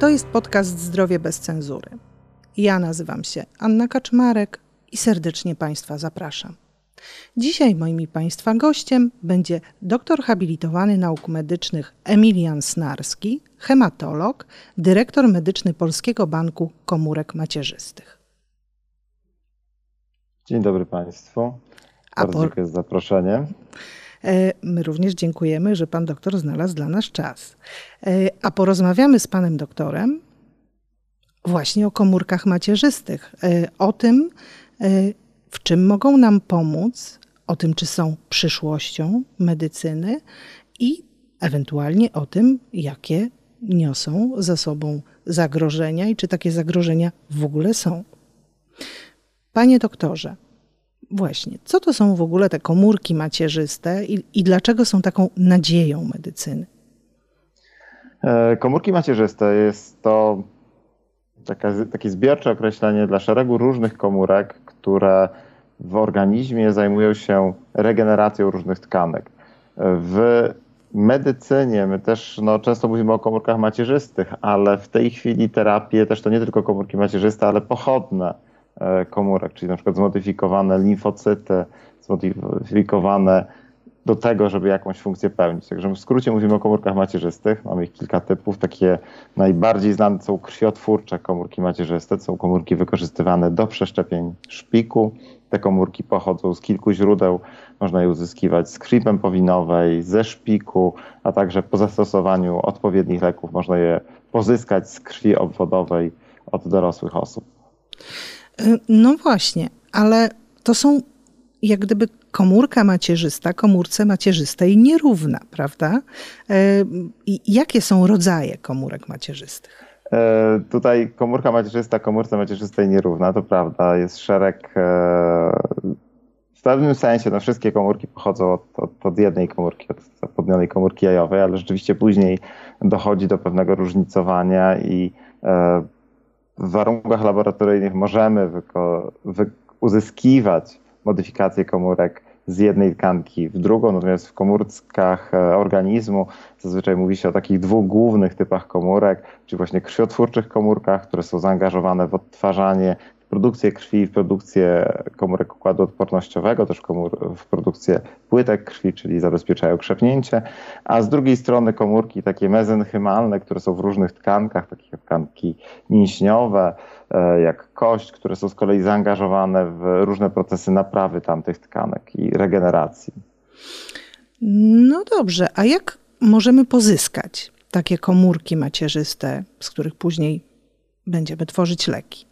To jest podcast Zdrowie bez cenzury. Ja nazywam się Anna Kaczmarek i serdecznie Państwa zapraszam. Dzisiaj moim i Państwa gościem będzie doktor habilitowany nauk medycznych Emilian Snarski, hematolog, dyrektor medyczny Polskiego Banku Komórek Macierzystych. Dzień dobry Państwu. Bardzo dziękuję za zaproszenie. E, my również dziękujemy, że pan doktor znalazł dla nas czas. E, a porozmawiamy z panem doktorem właśnie o komórkach macierzystych, e, o tym, w czym mogą nam pomóc, o tym, czy są przyszłością medycyny i ewentualnie o tym, jakie niosą za sobą zagrożenia i czy takie zagrożenia w ogóle są. Panie doktorze, Właśnie. Co to są w ogóle te komórki macierzyste i, i dlaczego są taką nadzieją medycyny? E, komórki macierzyste jest to taka, takie zbiorcze określenie dla szeregu różnych komórek, które w organizmie zajmują się regeneracją różnych tkanek. W medycynie my też no, często mówimy o komórkach macierzystych, ale w tej chwili terapie też to nie tylko komórki macierzyste, ale pochodne komórek, czyli na przykład zmodyfikowane limfocyty, zmodyfikowane do tego, żeby jakąś funkcję pełnić. Także w skrócie mówimy o komórkach macierzystych. Mamy ich kilka typów. Takie najbardziej znane są krwiotwórcze komórki macierzyste. To są komórki wykorzystywane do przeszczepień szpiku. Te komórki pochodzą z kilku źródeł. Można je uzyskiwać z krwi pępowinowej, ze szpiku, a także po zastosowaniu odpowiednich leków można je pozyskać z krwi obwodowej od dorosłych osób. No właśnie, ale to są jak gdyby komórka macierzysta komórce macierzystej nierówna, prawda? E, I jakie są rodzaje komórek macierzystych? E, tutaj komórka macierzysta komórce macierzystej nierówna, to prawda. Jest szereg, e, w pewnym sensie no wszystkie komórki pochodzą od, od, od jednej komórki, od zapłodnionej komórki jajowej, ale rzeczywiście później dochodzi do pewnego różnicowania i w warunkach laboratoryjnych możemy uzyskiwać modyfikacje komórek z jednej tkanki w drugą, natomiast w komórkach e, organizmu zazwyczaj mówi się o takich dwóch głównych typach komórek, czyli właśnie krwiotwórczych komórkach, które są zaangażowane w odtwarzanie produkcję krwi, w produkcję komórek układu odpornościowego, też komór, w produkcję płytek krwi, czyli zabezpieczają krzepnięcie, a z drugiej strony komórki takie mezenchymalne, które są w różnych tkankach, takie jak tkanki mięśniowe, e, jak kość, które są z kolei zaangażowane w różne procesy naprawy tamtych tkanek i regeneracji. No dobrze, a jak możemy pozyskać takie komórki macierzyste, z których później będziemy tworzyć leki?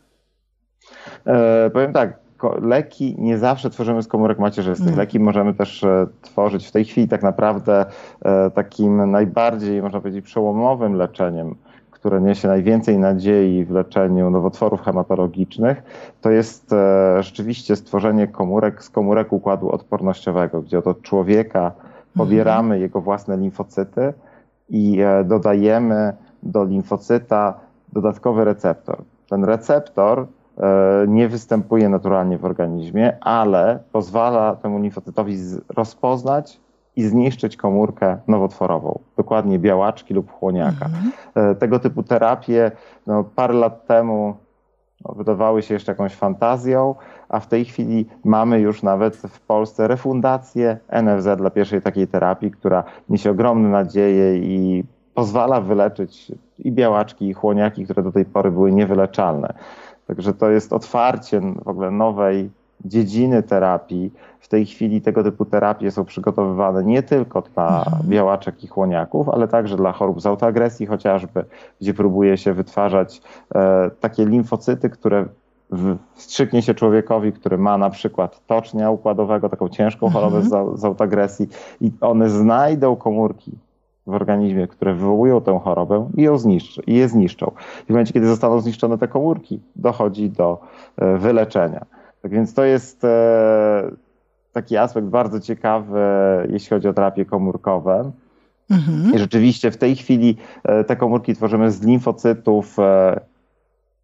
E, powiem tak, leki nie zawsze tworzymy z komórek macierzystych. Mm. Leki możemy też e, tworzyć w tej chwili tak naprawdę e, takim najbardziej, można powiedzieć, przełomowym leczeniem, które niesie najwięcej nadziei w leczeniu nowotworów hematologicznych, to jest rzeczywiście stworzenie komórek z komórek układu odpornościowego, gdzie od człowieka pobieramy mm. jego własne limfocyty i dodajemy do limfocyta dodatkowy receptor. Ten receptor E, nie występuje naturalnie w organizmie, ale pozwala temu limfocytowi rozpoznać i zniszczyć komórkę nowotworową, dokładnie białaczki lub chłoniaka. Mhm. E, tego typu terapie no, parę lat temu no, wydawały się jeszcze jakąś fantazją, a w tej chwili mamy już nawet w Polsce refundację NFZ dla pierwszej takiej terapii, która niesie ogromne nadzieje i pozwala wyleczyć i białaczki, i chłoniaki, które do tej pory były niewyleczalne. Także to jest otwarcie w ogóle nowej dziedziny terapii. W tej chwili tego typu terapie są przygotowywane nie tylko dla mhm. białaczek i chłoniaków, ale także dla chorób z autoagresji chociażby, gdzie próbuje się wytwarzać e, takie limfocyty, które wstrzyknie się człowiekowi, który ma na przykład tocznia układowego, taką ciężką chorobę mhm. z, z autoagresji i one znajdą komórki w organizmie, które wywołują tę chorobę i ją zniszczy, i je zniszczą. I w momencie, kiedy zostaną zniszczone te komórki, dochodzi do e, wyleczenia. Tak więc to jest e, taki aspekt bardzo ciekawy, jeśli chodzi o terapie komórkowe. Mhm. I rzeczywiście w tej chwili e, te komórki tworzymy z limfocytów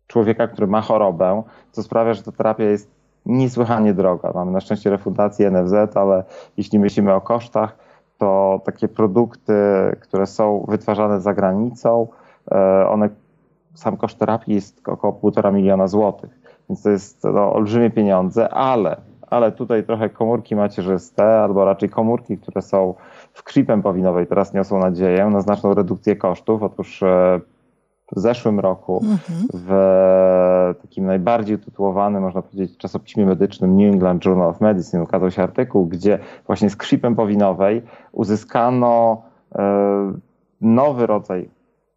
człowieka, który ma chorobę, co sprawia, że ta terapia jest niesłychanie droga. Mamy na szczęście refundację NFZ, ale jeśli myślimy o kosztach, to takie produkty, które są wytwarzane za granicą, e, one sam koszt terapii jest około 1,5 miliona złotych, więc to jest no, olbrzymie pieniądze, ale, ale tutaj trochę komórki macierzyste, albo raczej komórki, które są w krwi pępowinowej, teraz niosą nadzieję na znaczną redukcję kosztów. Otóż e, w zeszłym roku mhm. w takim najbardziej tytułowanym, można powiedzieć, czasopiśmie medycznym New England Journal of Medicine ukazał się artykuł, gdzie właśnie z krwi pępowinowej uzyskano e, nowy rodzaj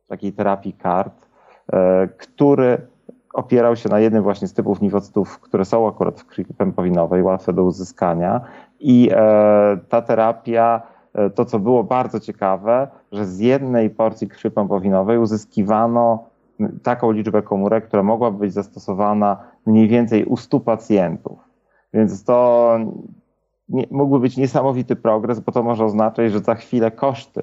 takiej terapii kart, e, który opierał się na jednym właśnie z typów niwocytów, które są akurat w krwi pępowinowej, łatwe do uzyskania i e, ta terapia to, co było bardzo ciekawe, że z jednej porcji krwi pępowinowej uzyskiwano taką liczbę komórek, która mogłaby być zastosowana mniej więcej u 100 pacjentów. Więc to nie, mógłby być niesamowity progres, bo to może oznaczać, że za chwilę koszty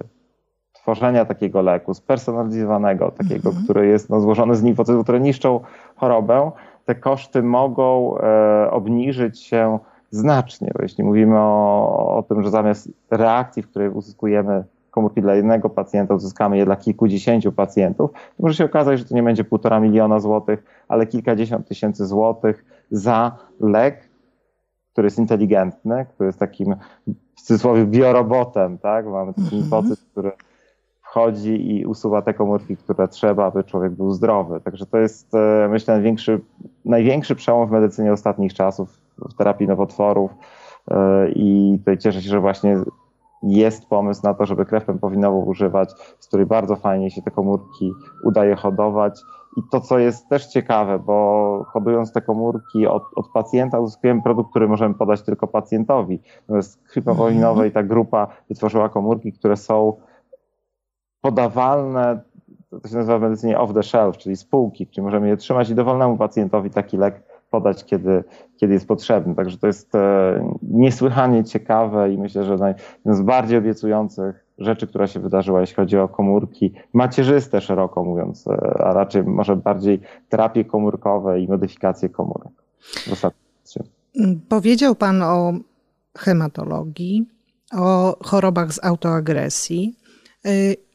tworzenia takiego leku, spersonalizowanego, takiego, -hmm. który jest no, złożony z limfocytów, które niszczą chorobę, te koszty mogą e, obniżyć się znacznie. Bo jeśli mówimy o, o tym, że zamiast reakcji, w której uzyskujemy komórki dla jednego pacjenta, uzyskamy je dla kilkudziesięciu pacjentów, to może się okazać, że to nie będzie półtora miliona złotych, ale kilkadziesiąt tysięcy złotych za lek, który jest inteligentny, który jest takim w cudzysłowie biorobotem, tak? Mamy taki mm który wchodzi i usuwa te komórki, które trzeba, aby człowiek był zdrowy. Także to jest, e, myślę, największy, największy przełom w medycynie ostatnich czasów, w terapii nowotworów. E, I tutaj cieszę się, że właśnie jest pomysł na to, żeby krew pępowinową używać, z której bardzo fajnie się te komórki udaje hodować. I to, co jest też ciekawe, bo hodując te komórki od, od pacjenta, uzyskujemy produkt, który możemy podać tylko pacjentowi. Natomiast krwi pępowinowej ta grupa wytworzyła komórki, które są podawalne, to się nazywa w medycynie off the shelf, czyli spółki, czyli możemy je trzymać i dowolnemu pacjentowi taki lek podać, kiedy, kiedy jest potrzebny. Także to jest e, niesłychanie ciekawe i myślę, że jeden z bardziej obiecujących rzeczy, która się wydarzyła, jeśli chodzi o komórki macierzyste, szeroko mówiąc, e, a raczej może bardziej terapie komórkowe i modyfikacje komórek. Powiedział Pan o hematologii, o chorobach z autoagresji. E,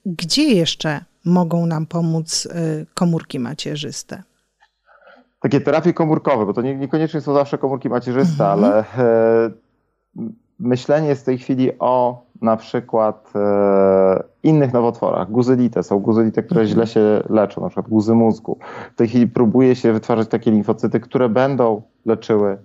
gdzie jeszcze mogą nam pomóc komórki macierzyste? Takie terapie komórkowe, bo to nie, niekoniecznie są zawsze komórki macierzyste, mhm. ale e, myślenie jest w tej chwili o na przykład e, innych nowotworach. Guzylite są guzylite, które mhm. źle się leczą, na przykład guzy mózgu. W tej chwili próbuje się wytwarzać takie limfocyty, które będą leczyły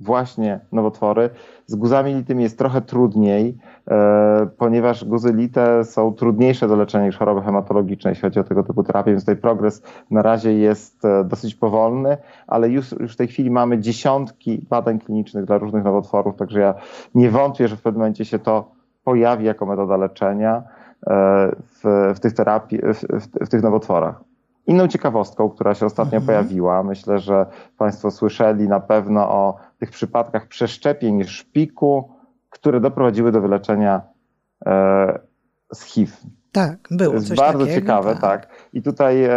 właśnie nowotwory. Z guzami litymi jest trochę trudniej, e, ponieważ guzy lite są trudniejsze do leczenia niż choroby hematologiczne, jeśli chodzi o tego typu terapię, więc tutaj progres na razie jest e, dosyć powolny, ale już, już w tej chwili mamy dziesiątki badań klinicznych dla różnych nowotworów, także ja nie wątpię, że w pewnym momencie się to pojawi jako metoda leczenia e, w, w tych terapii, w, w, w tych nowotworach. Inną ciekawostką, która się ostatnio mhm. pojawiła, myślę, że Państwo słyszeli na pewno o tych przypadkach przeszczepień szpiku, które doprowadziły do wyleczenia e, z HIV. Tak, było. To jest bardzo takiego, ciekawe, tak. tak. I tutaj e,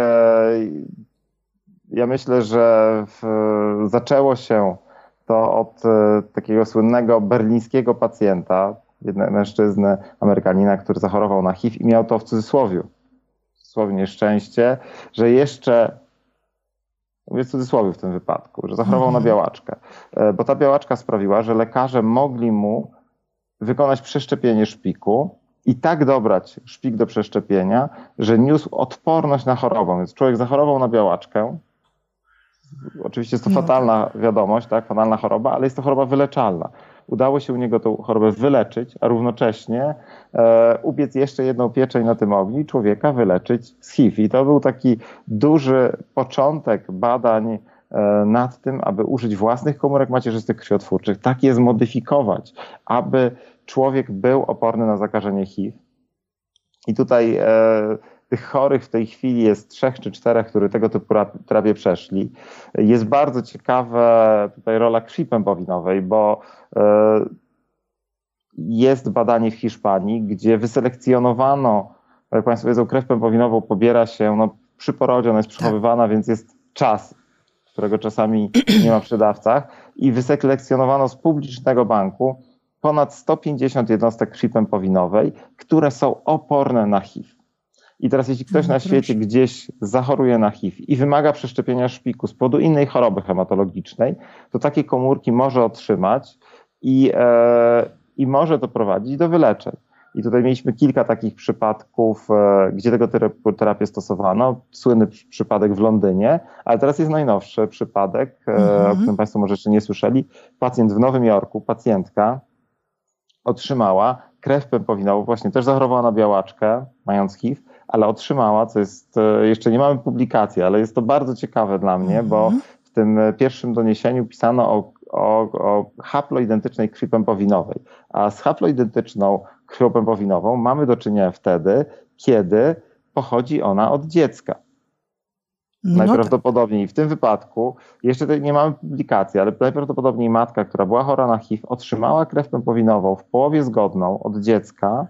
ja myślę, że w, zaczęło się to od e, takiego słynnego berlińskiego pacjenta, jednego mężczyzny, Amerykanina, który zachorował na HIV i miał to w cudzysłowie cudzysłowie nieszczęście, że jeszcze mówię w cudzysłowie w tym wypadku, że zachorował na mhm. białaczkę, e, bo ta białaczka sprawiła, że lekarze mogli mu wykonać przeszczepienie szpiku i tak dobrać szpik do przeszczepienia, że niósł odporność na chorobę. Więc człowiek zachorował na białaczkę. Oczywiście jest to no fatalna tak. wiadomość, tak, fatalna choroba, ale jest to choroba wyleczalna udało się u niego tą chorobę wyleczyć, a równocześnie e, ubiec jeszcze jedną pieczeń na tym ogniu i człowieka wyleczyć z HIV. I to był taki duży początek badań e, nad tym, aby użyć własnych komórek macierzystych krwiotwórczych, tak je zmodyfikować, aby człowiek był oporny na zakażenie HIV. I tutaj e, tych chorych w tej chwili jest trzech czy czterech, którzy tego typu terapię przeszli. Jest bardzo ciekawa tutaj rola krwi pępowinowej, bo e, jest badanie w Hiszpanii, gdzie wyselekcjonowano, jak Państwo wiedzą, krew pępowinową pobiera się no, przy porodzie, ona jest tak. przechowywana, więc jest czas, którego czasami nie ma przy dawcach i wyselekcjonowano z publicznego banku ponad 150 jednostek krwi pępowinowej, które są oporne na HIV. I teraz jeśli ktoś no, na świecie gdzieś zachoruje na HIV i wymaga przeszczepienia szpiku z powodu innej choroby hematologicznej, to takie komórki może otrzymać i, e, i może to prowadzić do wyleczeń. I tutaj mieliśmy kilka takich przypadków, e, gdzie tego terapię stosowano. Słynny przypadek w Londynie, ale teraz jest najnowszy przypadek, mm -hmm. o mhm. którym Państwo może jeszcze nie słyszeli. Pacjent w Nowym Jorku, pacjentka otrzymała krew pępowinową, właśnie też zachorowała na białaczkę, mając HIV, ale otrzymała, co jest, e, jeszcze nie mamy publikacji, ale jest to bardzo ciekawe dla mnie, mm -hmm. bo mhm. w tym pierwszym doniesieniu pisano o, o, o haploidentycznej krwi pępowinowej, a z haploidentyczną krwią pępowinową mamy do czynienia wtedy, kiedy pochodzi ona od dziecka. No najprawdopodobniej w tym wypadku, jeszcze nie mamy publikacji, ale najprawdopodobniej matka, która była chora na HIV, otrzymała krew pępowinową w połowie zgodną od dziecka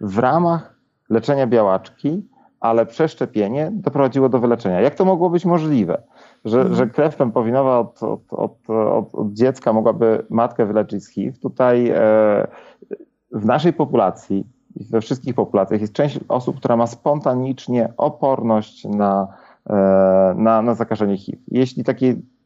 w ramach leczenia białaczki, ale przeszczepienie doprowadziło do wyleczenia. Jak to mogło być możliwe? Że, hmm. że krew pępowinowa od, od, od, od, dziecka mogłaby matkę wyleczyć z HIV. Tutaj e, w naszej populacji, we wszystkich populacjach jest część osób, która ma spontanicznie oporność na, e, na, na zakażenie HIV. Jeśli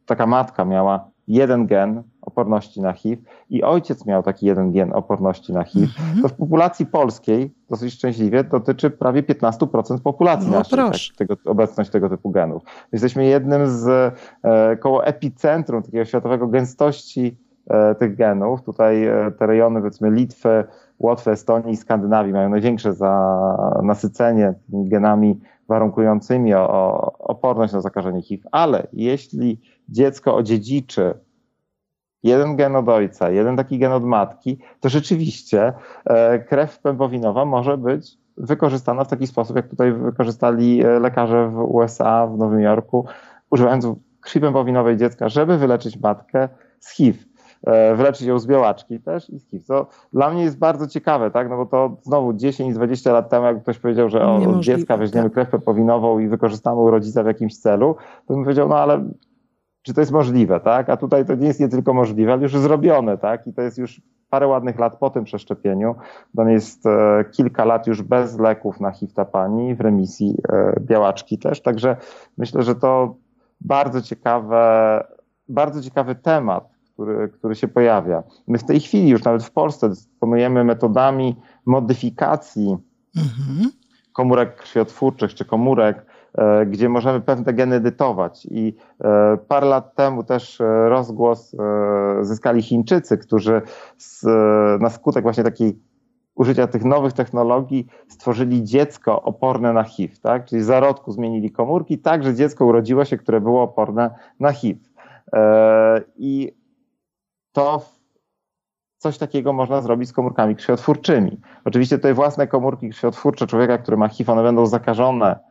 taka matka miała jeden gen oporności na HIV i ojciec miał taki jeden gen oporności na HIV, mm-hmm. to w populacji polskiej, dosyć szczęśliwie, dotyczy prawie 15% populacji no, naszej, tak, tego, obecność tego typu genów. Jesteśmy jednym z e, koło epicentrum takiego światowego gęstości E, tych genów. Tutaj e, te rejony, powiedzmy Litwy, Łotwy, Estonii i Skandynawii mają największe za nasycenie genami warunkującymi o, o oporność na zakażenie HIV. Ale jeśli dziecko odziedziczy jeden gen od ojca, jeden taki gen od matki, to rzeczywiście e, krew pępowinowa może być wykorzystana w taki sposób, jak tutaj wykorzystali lekarze w USA, w Nowym Jorku, używając krwi pępowinowej dziecka, żeby wyleczyć matkę z HIV. E, wyleczyć ją z białaczki też i z HIV. Co dla mnie jest bardzo ciekawe, tak? No bo to znowu 10-20 lat temu, jak ktoś powiedział, że od dziecka weźmiemy tak. krew pepowinową i wykorzystamy u rodzica w jakimś celu, to bym powiedział, no ale czy to jest możliwe, tak? A tutaj to nie jest nie tylko możliwe, ale już zrobione, tak? I to jest już parę ładnych lat po tym przeszczepieniu. To jest e, kilka lat już bez leków na HIV pani, w remisji e, białaczki też. Także myślę, że to bardzo ciekawe, bardzo ciekawy temat, który, który się pojawia. My w tej chwili już nawet w Polsce dysponujemy metodami modyfikacji mhm. komórek krwiotwórczych czy komórek, gdzie możemy pewne geny edytować. I e, parę lat temu też e, rozgłos zyskali Chińczycy, którzy z, na skutek właśnie takiej użycia tych nowych technologii stworzyli dziecko oporne na HIV, tak? Czyli zarodku zmienili komórki tak, że dziecko urodziło się, które było oporne na HIV. I to coś takiego można zrobić z komórkami krwiotwórczymi. Oczywiście tutaj własne komórki krwiotwórcze człowieka, który ma HIV, one będą zakażone e,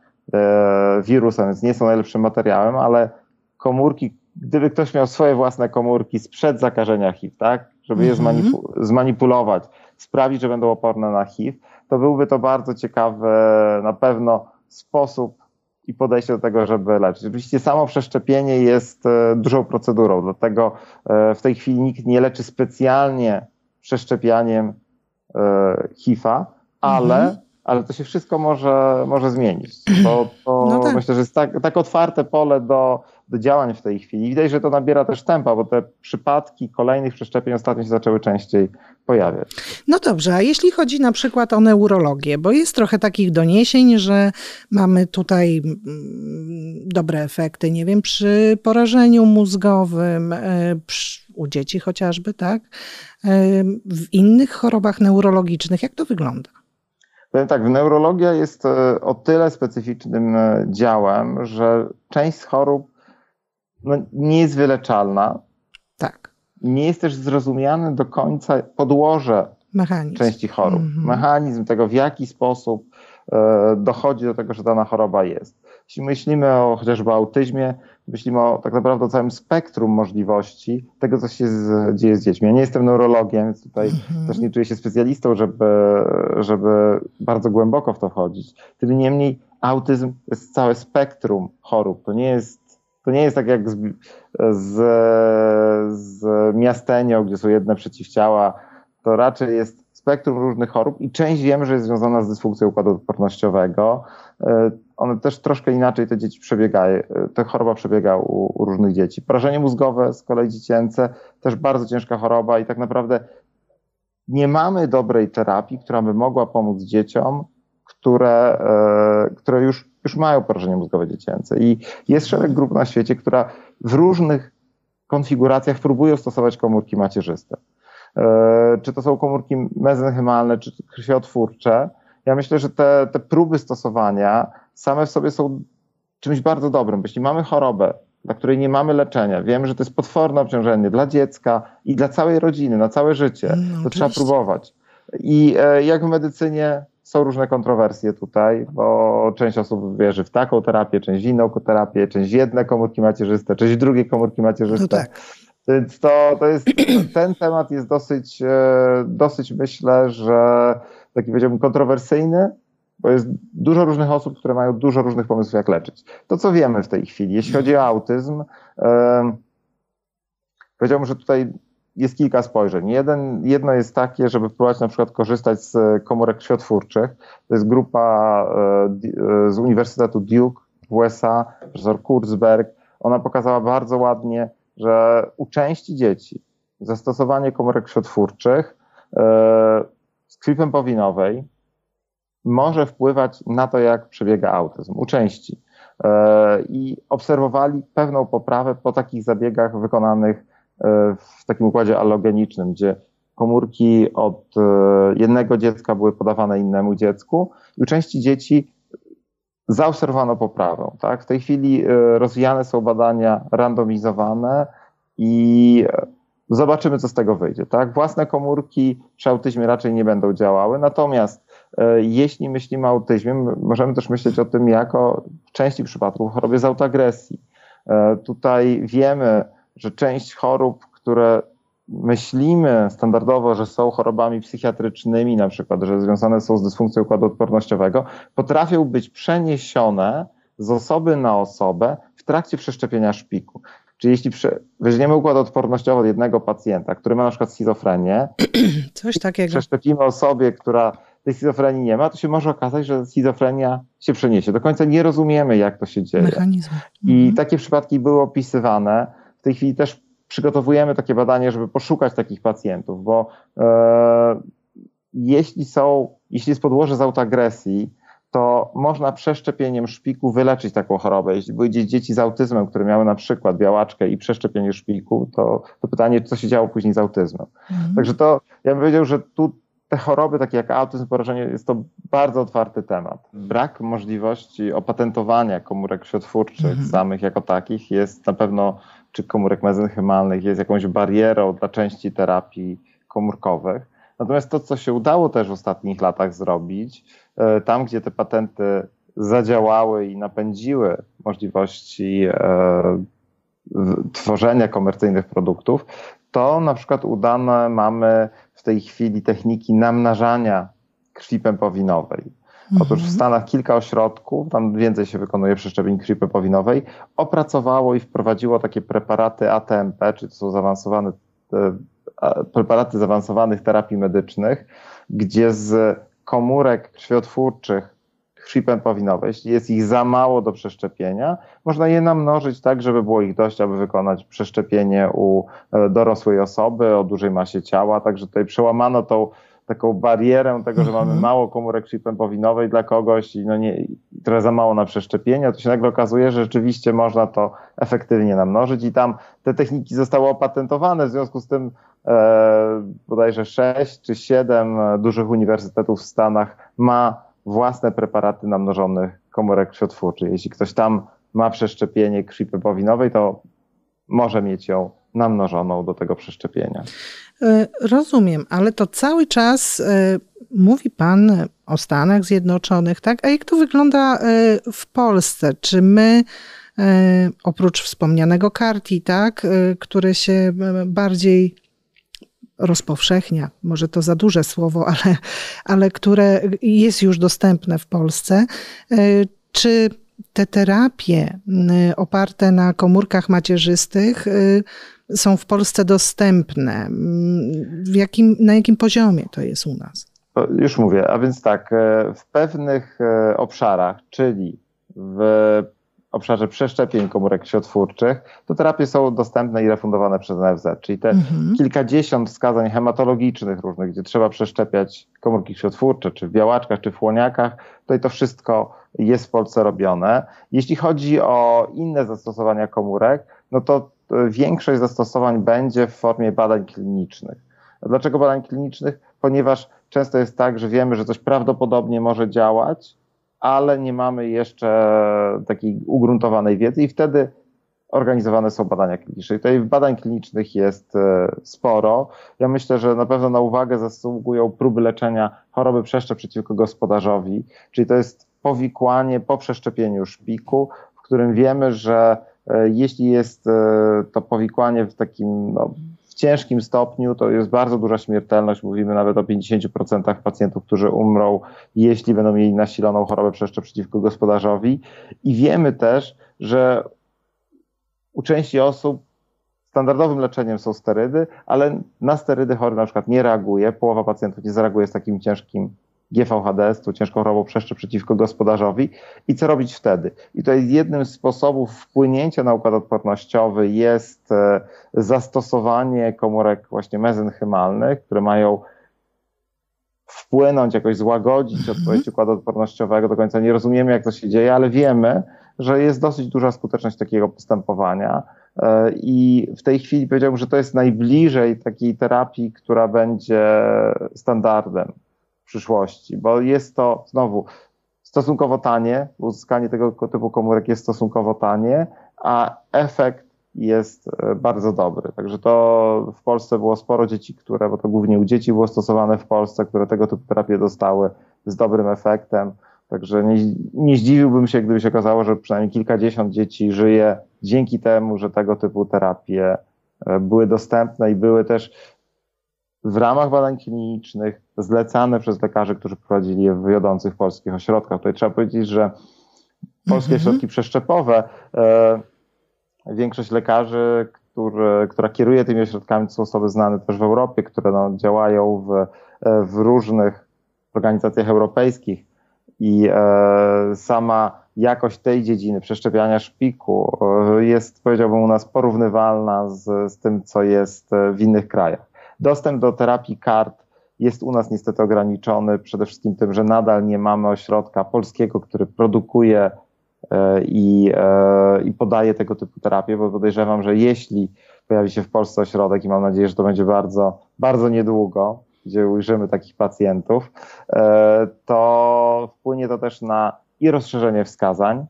wirusem, więc nie są najlepszym materiałem, ale komórki, gdyby ktoś miał swoje własne komórki sprzed zakażenia HIV, tak, żeby je mhm. zmanipu zmanipulować, sprawić, że będą oporne na HIV, to byłby to bardzo ciekawy na pewno sposób i podejście do tego, żeby leczyć. Oczywiście samo przeszczepienie jest e, dużą procedurą, dlatego e, w tej chwili nikt nie leczy specjalnie przeszczepianiem e, HIV-a, ale, mhm. Ale to się wszystko może, może zmienić. To, to no tak. myślę, że jest tak, tak otwarte pole do, do działań w tej chwili. Widać, że to nabiera też tempa, bo te przypadki kolejnych przeszczepień ostatnio się zaczęły częściej pojawiać. No dobrze, a jeśli chodzi na przykład o neurologię, bo jest trochę takich doniesień, że mamy tutaj mm, dobre efekty, nie wiem, przy porażeniu mózgowym, e, u dzieci chociażby, tak? E, w innych chorobach neurologicznych, jak to wygląda? Powiem tak, neurologia jest e, o tyle specyficznym działem, że część z chorób no, nie jest wyleczalna. Tak. Nie jest też zrozumiane do końca podłoże Mechanizm. części chorób. Mm -hmm. Mechanizm tego, w jaki sposób e, dochodzi do tego, że dana choroba jest. Jeśli myślimy o chociażby autyzmie, myślimy o tak naprawdę o całym spektrum możliwości tego, co się z, dzieje z dziećmi. Ja nie jestem neurologiem, więc tutaj -hmm. też nie czuję się specjalistą, żeby, żeby bardzo głęboko w to wchodzić. Tym niemniej autyzm to jest całe spektrum chorób. To nie jest to nie jest tak jak z, z, z miastenią, gdzie są jedne przeciwciała. To raczej jest spektrum różnych chorób i część wiemy, że jest związana z dysfunkcją układu odpornościowego. One też troszkę inaczej te dzieci przebiegają, e, ta choroba przebiega u, u, różnych dzieci. Porażenie mózgowe z kolei dziecięce, też bardzo ciężka choroba i tak naprawdę nie mamy dobrej terapii, która by mogła pomóc dzieciom, które, e, które już, już mają porażenie mózgowe dziecięce. I jest szereg grup na świecie, która w różnych konfiguracjach próbują stosować komórki macierzyste. E, czy to są komórki mezenchymalne, czy krwiotwórcze. Ja myślę, że te, te próby stosowania same w sobie są czymś bardzo dobrym. Jeśli mamy chorobę, dla której nie mamy leczenia, wiemy, że to jest potworne obciążenie dla dziecka i dla całej rodziny, na całe życie, no, to oczywiście. trzeba próbować. I e, jak w medycynie są różne kontrowersje tutaj, bo część osób wierzy w taką terapię, część w inną terapię, część w jedne komórki macierzyste, część w drugie komórki macierzyste. No tak. Więc to, to jest, ten temat jest dosyć, e, dosyć myślę, że taki powiedziałbym kontrowersyjny, bo jest dużo różnych osób, które mają dużo różnych pomysłów, jak leczyć. To, co wiemy w tej chwili, jeśli chodzi o autyzm, e, powiedziałbym, że tutaj jest kilka spojrzeń. Jeden, jedno jest takie, żeby próbować na przykład korzystać z komórek krwiotwórczych. To jest grupa e, z Uniwersytetu Duke w USA, profesor Kurzberg. Ona pokazała bardzo ładnie, że u części dzieci zastosowanie komórek krwiotwórczych e, z krwi pępowinowej może wpływać na to, jak przebiega autyzm. U części. E, I obserwowali pewną poprawę po takich zabiegach wykonanych e, w takim układzie allogenicznym, gdzie komórki od jednego dziecka były podawane innemu dziecku i u części dzieci zaobserwowano poprawę. Tak? W tej chwili e, rozwijane są badania randomizowane i zobaczymy, co z tego wyjdzie. Tak? Własne komórki przy autyzmie raczej nie będą działały, natomiast e, jeśli myślimy o autyzmie, możemy też myśleć o tym jako w części przypadków chorobie z autoagresji. E, tutaj wiemy, że część chorób, które myślimy standardowo, że są chorobami psychiatrycznymi, na przykład, że związane są z dysfunkcją układu odpornościowego, potrafią być przeniesione z osoby na osobę w trakcie przeszczepienia szpiku. Czyli jeśli weźmiemy układ odpornościowy od jednego pacjenta, który ma na przykład schizofrenię, Coś takiego. przeszczepimy osobie, która tej schizofrenii nie ma, to się może okazać, że schizofrenia się przeniesie. Do końca nie rozumiemy, jak to się dzieje. Mechanizm. I mhm. takie przypadki były opisywane. W tej chwili też przygotowujemy takie badanie, żeby poszukać takich pacjentów, bo e, jeśli są, jeśli jest podłoże z autoagresji, to można przeszczepieniem szpiku wyleczyć taką chorobę. Jeśli były dzieci z autyzmem, które miały na przykład białaczkę i przeszczepienie szpiku, to, to pytanie, co się działo później z autyzmem. Mhm. Także to, ja bym powiedział, że tu te choroby, takie jak autyzm, porażenie, jest to bardzo otwarty temat. Brak możliwości opatentowania komórek światwórczych mhm. samych jako takich jest na pewno czy komórek mezenchymalnych jest jakąś barierą dla części terapii komórkowych. Natomiast to, co się udało też w ostatnich latach zrobić, e, tam gdzie te patenty zadziałały i napędziły możliwości e, tworzenia komercyjnych produktów, to na przykład udane mamy w tej chwili techniki namnażania krwi pępowinowej. Otóż w mhm. Stanach kilka ośrodków, tam więcej się wykonuje przeszczepień krwi pepowinowej, opracowało i wprowadziło takie preparaty ATMP, czyli to są zaawansowane e, preparaty zaawansowanych terapii medycznych, gdzie z komórek krwiotwórczych krwi pępowinowej, jeśli jest ich za mało do przeszczepienia, można je namnożyć tak, żeby było ich dość, aby wykonać przeszczepienie u e, dorosłej osoby o dużej masie ciała. Także tutaj przełamano tą taką barierę tego, że mamy mhm. mało komórek krwi pępowinowej dla kogoś i no nie, trochę za mało na przeszczepienie, to się nagle okazuje, że rzeczywiście można to efektywnie namnożyć i tam te techniki zostały opatentowane, w związku z tym bodajże sześć czy siedem dużych uniwersytetów w Stanach ma własne preparaty namnożonych komórek krwiotwórczych. Jeśli ktoś tam ma przeszczepienie krwi pępowinowej, to może mieć ją namnożoną do tego przeszczepienia. E, rozumiem, ale to cały czas e, mówi Pan o Stanach Zjednoczonych, tak? A jak to wygląda e, w Polsce? Czy my oprócz wspomnianego karti, tak, które się bardziej rozpowszechnia, może to za duże słowo, ale, ale które jest już dostępne w Polsce, czy te terapie oparte na komórkach macierzystych y, są w Polsce dostępne? Jakim, na jakim poziomie to jest u nas? Już mówię, a więc tak, e, w pewnych e, obszarach, czyli w obszarze przeszczepień komórek krwiotwórczych, to terapie są dostępne i refundowane przez NFZ, czyli te mhm. kilkadziesiąt wskazań hematologicznych różnych, gdzie trzeba przeszczepiać komórki krwiotwórcze, czy w białaczkach, czy w chłoniakach, tutaj to wszystko jest w Polsce robione. Jeśli chodzi o inne zastosowania komórek, no to e, większość zastosowań będzie w formie badań klinicznych. Dlaczego badań klinicznych? Ponieważ często jest tak, że wiemy, że coś prawdopodobnie może działać, ale nie mamy jeszcze takiej ugruntowanej wiedzy i wtedy organizowane są badania kliniczne. I tutaj badań klinicznych jest e, sporo. Ja myślę, że na pewno na uwagę zasługują próby leczenia choroby przeszczep przeciwko gospodarzowi, czyli to jest powikłanie po przeszczepieniu szpiku, w którym wiemy, że e, jeśli jest e, to powikłanie w takim no, ciężkim stopniu to jest bardzo duża śmiertelność. Mówimy nawet o 50% pacjentów, którzy umrą, jeśli będą mieli nasiloną chorobę przeszczep przeciwko gospodarzowi. I wiemy też, że u części osób standardowym leczeniem są sterydy, ale na sterydy chory na przykład nie reaguje. Połowa pacjentów nie zareaguje z takim ciężkim GVHD, tą ciężką chorobą przeszczep przeciwko gospodarzowi i co robić wtedy. I to jest jednym z sposobów wpłynięcia na układ odpornościowy jest e, zastosowanie komórek właśnie mezenchymalnych, które mają wpłynąć, jakoś złagodzić mhm. odpowiedź układu odpornościowego. Do końca nie rozumiemy, jak to się dzieje, ale wiemy, że jest dosyć duża skuteczność takiego postępowania. E, I w tej chwili powiedziałbym, że to jest najbliżej takiej terapii, która będzie standardem przyszłości, bo jest to znowu stosunkowo tanie, uzyskanie tego typu komórek jest stosunkowo tanie, a efekt jest e, bardzo dobry. Także to w Polsce było sporo dzieci, które, bo to głównie u dzieci było stosowane w Polsce, które tego typu terapie dostały z dobrym efektem. Także nie, nie zdziwiłbym się, gdyby się okazało, że przynajmniej kilkadziesiąt dzieci żyje dzięki temu, że tego typu terapie e, były dostępne i były też w ramach badań klinicznych zlecane przez lekarzy, którzy prowadzili je w wiodących polskich ośrodkach. Tutaj trzeba powiedzieć, że polskie mm -hmm. ośrodki przeszczepowe, e, większość lekarzy, który, która kieruje tymi ośrodkami, to są osoby znane też w Europie, które no, działają w, e, w różnych organizacjach europejskich i e, sama jakość tej dziedziny przeszczepiania szpiku e, jest, powiedziałbym, u nas porównywalna z, z tym, co jest w innych krajach. Dostęp do terapii kart jest u nas niestety ograniczony przede wszystkim tym, że nadal nie mamy ośrodka polskiego, który produkuje e, i, e, i podaje tego typu terapię, bo podejrzewam, że jeśli pojawi się w Polsce ośrodek i mam nadzieję, że to będzie bardzo, bardzo niedługo, gdzie ujrzymy takich pacjentów, e, to wpłynie to też na i rozszerzenie wskazań,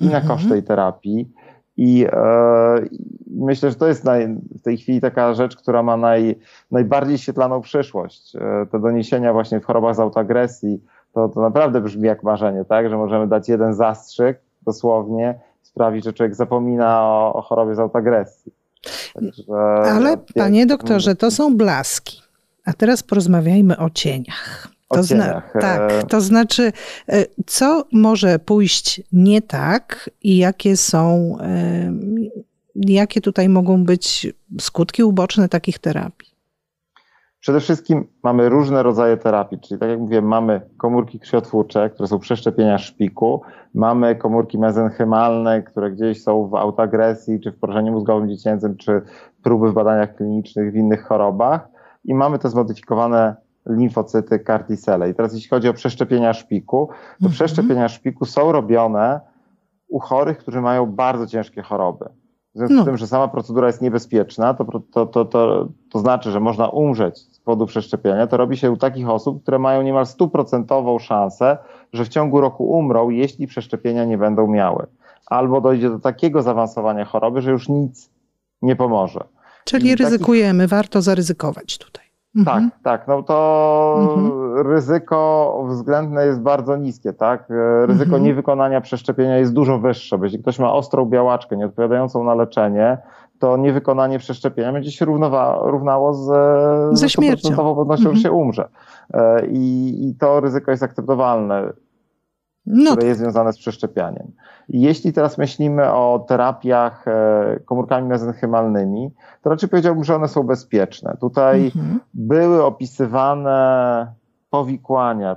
i na mhm. koszt tej terapii, i e, myślę, że to jest naj, w tej chwili taka rzecz, która ma naj, najbardziej świetlaną przyszłość. E, te doniesienia właśnie w chorobach z autoagresji, to, to naprawdę brzmi jak marzenie, tak? Że możemy dać jeden zastrzyk dosłownie, sprawić, że człowiek zapomina o, o chorobie z autoagresji. Także, Ale panie doktorze, to są blaski. A teraz porozmawiajmy o cieniach. To zna- tak, e, to znaczy, e, co może pójść nie tak i jakie są, e, jakie tutaj mogą być skutki uboczne takich terapii? Przede wszystkim mamy różne rodzaje terapii, czyli tak jak mówię, mamy komórki krwiotwórcze, które są przeszczepienia szpiku, mamy komórki mezenchymalne, które gdzieś są w autoagresji, czy w porażeniu mózgowym dziecięcym, czy próby w badaniach klinicznych w innych chorobach i mamy te zmodyfikowane limfocyty, kartisele. I teraz jeśli chodzi o przeszczepienia szpiku, to mhm. przeszczepienia szpiku są robione u chorych, którzy mają bardzo ciężkie choroby. W związku no. z tym, że sama procedura jest niebezpieczna, to, to, to, to, to znaczy, że można umrzeć z powodu przeszczepienia. To robi się u takich osób, które mają niemal stuprocentową szansę, że w ciągu roku umrą, jeśli przeszczepienia nie będą miały. Albo dojdzie do takiego zaawansowania choroby, że już nic nie pomoże. Czyli I ryzykujemy, takich... warto zaryzykować tutaj. Tak, mhm. tak. No to mhm. ryzyko względne jest bardzo niskie, tak? E, ryzyko mhm. niewykonania przeszczepienia jest dużo wyższe. Bo jeśli ktoś ma ostrą białaczkę nieodpowiadającą na leczenie, to niewykonanie przeszczepienia będzie się równowa, równało z, ze śmiercią. pewnością, że się umrze. E, I, I to ryzyko jest akceptowalne. No. które jest związane z przeszczepianiem. Jeśli teraz myślimy o terapiach e, komórkami mezenchymalnymi, to raczej powiedziałbym, że one są bezpieczne. Tutaj mhm. były opisywane powikłania e,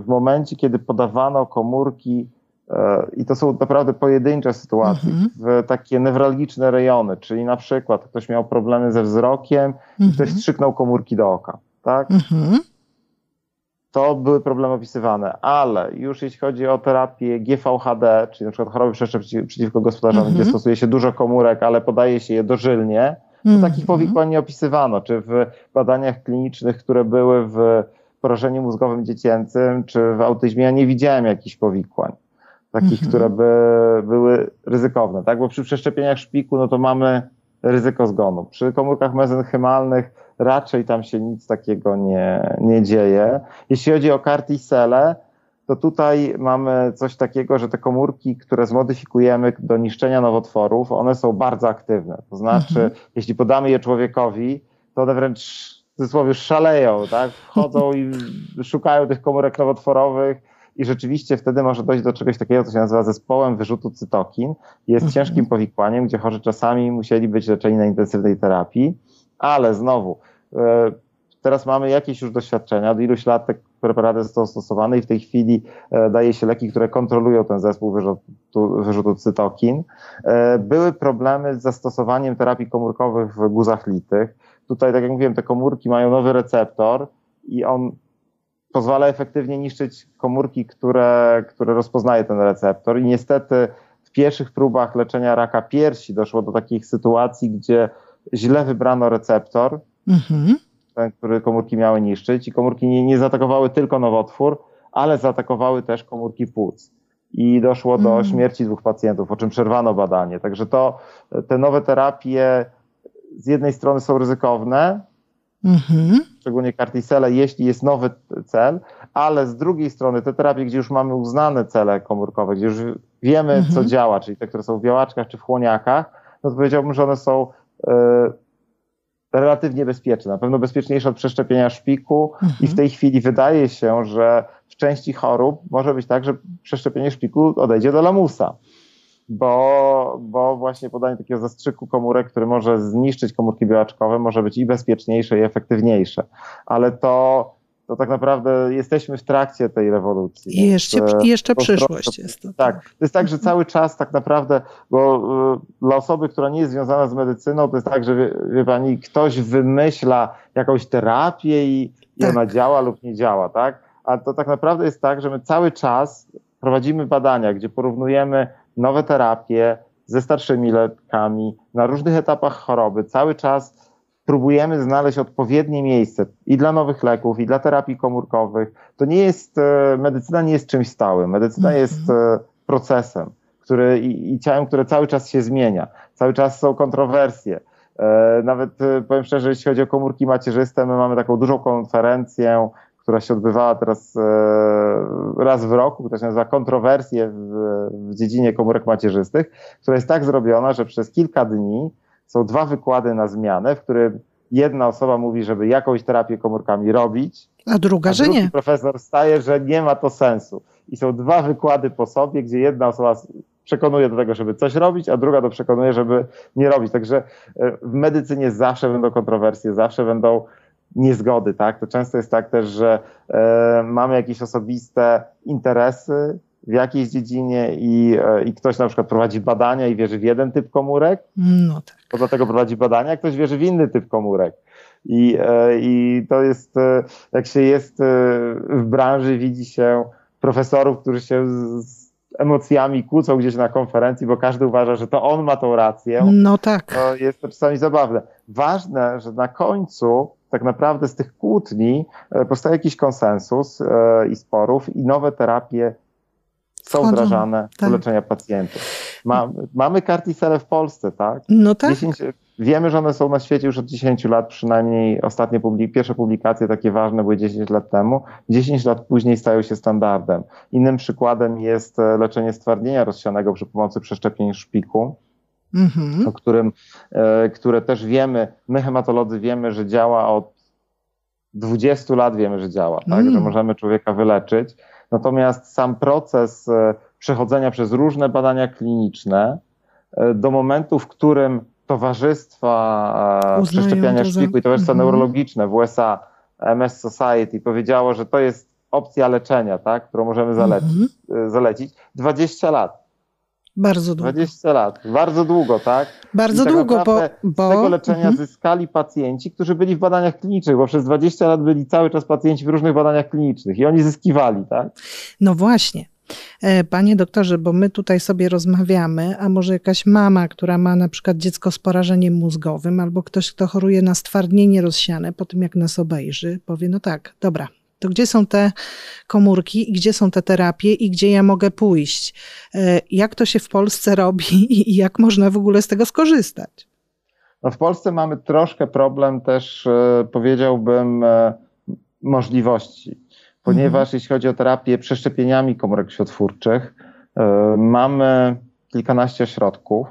w momencie, kiedy podawano komórki e, i to są naprawdę pojedyncze sytuacje, mhm. w takie newralgiczne rejony, czyli na przykład ktoś miał problemy ze wzrokiem mhm. i ktoś strzyknął komórki do oka. Tak? Mhm to były problemy opisywane, ale już jeśli chodzi o terapię GVHD, czyli na przykład choroby przeszczep przeciwko gospodarzom, gdzie mhm. stosuje się dużo komórek, ale podaje się je dożylnie, to mm takich powikłań nie opisywano, czy w badaniach klinicznych, które były w porażeniu mózgowym dziecięcym, czy w autyzmie, ja nie widziałem jakichś powikłań, takich, mm które by były ryzykowne, tak? Bo przy przeszczepieniach szpiku, no to mamy ryzyko zgonu. Przy komórkach mezenchymalnych raczej tam się nic takiego nie, nie dzieje. Jeśli chodzi o kartisele, to tutaj mamy coś takiego, że te komórki, które zmodyfikujemy do niszczenia nowotworów, one są bardzo aktywne. To znaczy, mhm. jeśli podamy je człowiekowi, to one wręcz w cudzysłowie szaleją, tak? Wchodzą i szukają tych komórek nowotworowych i rzeczywiście wtedy może dojść do czegoś takiego, co się nazywa zespołem wyrzutu cytokin. Jest mhm. ciężkim powikłaniem, gdzie chorzy czasami musieli być leczeni na intensywnej terapii, ale znowu, e, teraz mamy jakieś już doświadczenia, od iluś lat te preparaty są stosowane i w tej chwili e, daje się leki, które kontrolują ten zespół wyrzutu, wyrzutu cytokin. E, były problemy z zastosowaniem terapii komórkowych w guzach litych. Tutaj, tak jak mówiłem, te komórki mają nowy receptor i on pozwala efektywnie niszczyć komórki, które, które rozpoznaje ten receptor. I niestety w pierwszych próbach leczenia raka piersi doszło do takich sytuacji, gdzie źle wybrano receptor, mhm. ten, który komórki miały niszczyć, i komórki nie, nie zaatakowały tylko nowotwór, ale zaatakowały też komórki płuc. I doszło do mhm. śmierci dwóch pacjentów, po czym przerwano badanie. Także to te nowe terapie z jednej strony są ryzykowne, mhm. szczególnie kartisele, jeśli jest nowy cel, ale z drugiej strony te terapie, gdzie już mamy uznane cele komórkowe, gdzie już wiemy, mhm. co działa, czyli te, które są w białaczkach czy w chłoniakach, no to powiedziałbym, że one są y, relatywnie bezpieczne, na pewno bezpieczniejsze od przeszczepienia szpiku mhm. i w tej chwili wydaje się, że w części chorób może być tak, że przeszczepienie szpiku odejdzie do lamusa bo, bo właśnie podanie takiego zastrzyku komórek, który może zniszczyć komórki białaczkowe, może być i bezpieczniejsze, i efektywniejsze. Ale to, to tak naprawdę jesteśmy w trakcie tej rewolucji. I jeszcze, i jeszcze przyszłość jest. To. Tak, to jest tak, że cały czas tak naprawdę, bo y, dla osoby, która nie jest związana z medycyną, to jest tak, że wie, wie pani, ktoś wymyśla jakąś terapię i, i tak. ona działa lub nie działa, tak? A to tak naprawdę jest tak, że my cały czas prowadzimy badania, gdzie porównujemy nowe terapie ze starszymi lekami na różnych etapach choroby. Cały czas próbujemy znaleźć odpowiednie miejsce i dla nowych leków, i dla terapii komórkowych. To nie jest, e, medycyna nie jest czymś stałym. Medycyna mm -hmm. jest e, procesem, który, i, i ciałem, które cały czas się zmienia. Cały czas są kontrowersje. E, nawet powiem szczerze, jeśli chodzi o komórki macierzyste, my mamy taką dużą konferencję która się odbywała teraz e, raz w roku, która się nazywa Kontrowersje w, w dziedzinie komórek macierzystych, która jest tak zrobiona, że przez kilka dni są dwa wykłady na zmianę, w którym jedna osoba mówi, żeby jakąś terapię komórkami robić, a druga, a że nie. profesor staje, że nie ma to sensu. I są dwa wykłady po sobie, gdzie jedna osoba przekonuje do tego, żeby coś robić, a druga to przekonuje, żeby nie robić. Także e, w medycynie zawsze będą kontrowersje, zawsze będą niezgody, tak? To często jest tak też, że e, mamy jakieś osobiste interesy w jakiejś dziedzinie i, e, i ktoś na przykład prowadzi badania i wierzy w jeden typ komórek, no tak. to dlatego prowadzi badania, ktoś wierzy w inny typ komórek. I, e, I to jest, jak się jest w branży, widzi się profesorów, którzy się z emocjami kłócą gdzieś na konferencji, bo każdy uważa, że to on ma tą rację. No tak. To jest to czasami zabawne. Ważne, że na końcu tak naprawdę z tych kłótni e, powstaje jakiś konsensus e, i sporów i nowe terapie są Wchodzą, wdrażane tak. do leczenia pacjentów. Ma, mamy kartisele w Polsce, tak? No tak. 10, wiemy, że one są na świecie już od 10 lat, przynajmniej ostatnie publik pierwsze publikacje takie ważne były 10 lat temu. 10 lat później stają się standardem. Innym przykładem jest e, leczenie stwardnienia rozsianego przy pomocy przeszczepień szpiku mhm. o którym, e, które też wiemy, my hematolodzy wiemy, że działa od 20 lat wiemy, że działa, tak? Mm. że możemy człowieka wyleczyć. Natomiast sam proces przechodzenia przez różne badania kliniczne do momentu, w którym towarzystwa przeszczepiania szpiku i towarzystwa mhm. neurologiczne w USA, MS Society powiedziało, że to jest opcja leczenia, tak, którą możemy zalecić, mhm. zalecić 20 lat. Bardzo długo. 20 lat. Bardzo długo, tak? Bardzo tak długo, bo, bo... Z tego leczenia mhm. zyskali pacjenci, którzy byli w badaniach klinicznych, bo przez 20 lat byli cały czas pacjenci w różnych badaniach klinicznych i oni zyskiwali, tak? No właśnie. E, panie doktorze, bo my tutaj sobie rozmawiamy, a może jakaś mama, która ma na przykład dziecko z porażeniem mózgowym, albo ktoś, kto choruje na stwardnienie rozsiane, po tym jak nas obejrzy, powie: No tak, dobra, to gdzie są te komórki i gdzie są te terapie i gdzie ja mogę pójść? E, jak to się w Polsce robi i jak można w ogóle z tego skorzystać? No w Polsce mamy troszkę problem też, e, powiedziałbym, e, możliwości, ponieważ mhm. jeśli chodzi o terapię przeszczepieniami komórek światwórczych, mamy kilkanaście ośrodków,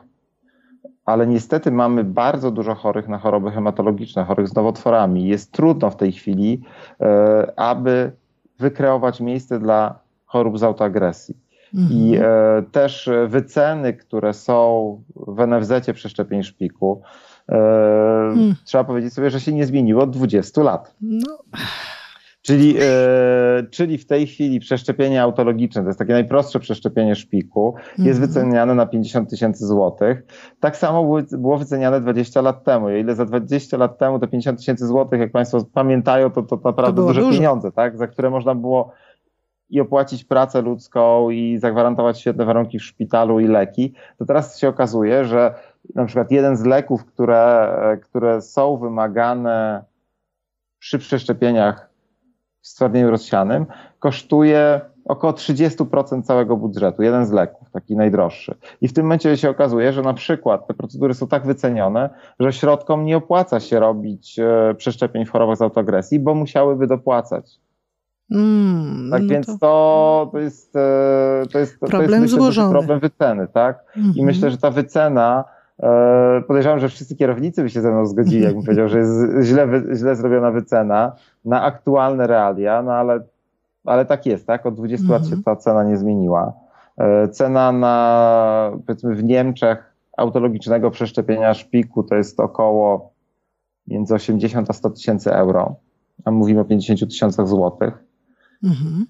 ale niestety mamy bardzo dużo chorych na choroby hematologiczne, chorych z nowotworami. Jest trudno w tej chwili, e, aby wykreować miejsce dla chorób z autoagresji. Mhm. I e, też wyceny, które są w NFZ przeszczepień szpiku, e, hmm. trzeba powiedzieć sobie, że się nie zmieniło od 20 lat. No. Czyli, e, czyli w tej chwili przeszczepienie autologiczne, to jest takie najprostsze przeszczepienie szpiku, jest mhm. wyceniane na 50 tysięcy złotych. Tak samo było wyceniane 20 lat temu. O ile za 20 lat temu te 50 tysięcy złotych, jak Państwo pamiętają, to, to naprawdę to duże dużo. pieniądze, tak? za które można było i opłacić pracę ludzką i zagwarantować świetne warunki w szpitalu i leki, to teraz się okazuje, że na przykład jeden z leków, które, które są wymagane przy przeszczepieniach w stwardnieniu rozsianym kosztuje około 30% całego budżetu, jeden z leków, taki najdroższy. I w tym momencie się okazuje, że na przykład te procedury są tak wycenione, że środkom nie opłaca się robić e, przeszczepień w chorobach z autoagresji, bo musiałyby dopłacać. Mm, tak no więc to... To, to jest, e, to jest, problem to jest myślę, złożony. problem wyceny, tak? Mm -hmm. I mhm. myślę, że ta wycena E, podejrzewam, że wszyscy kierownicy by się ze mną zgodzili, jakbym powiedział, że jest źle, źle zrobiona wycena na aktualne realia, no ale, ale tak jest, tak? Od 20 lat się ta cena nie zmieniła. E, cena na, powiedzmy, w Niemczech autologicznego przeszczepienia szpiku to jest około między 80 a 100 tysięcy euro, a mówimy o 50 tysiącach złotych. Mhm.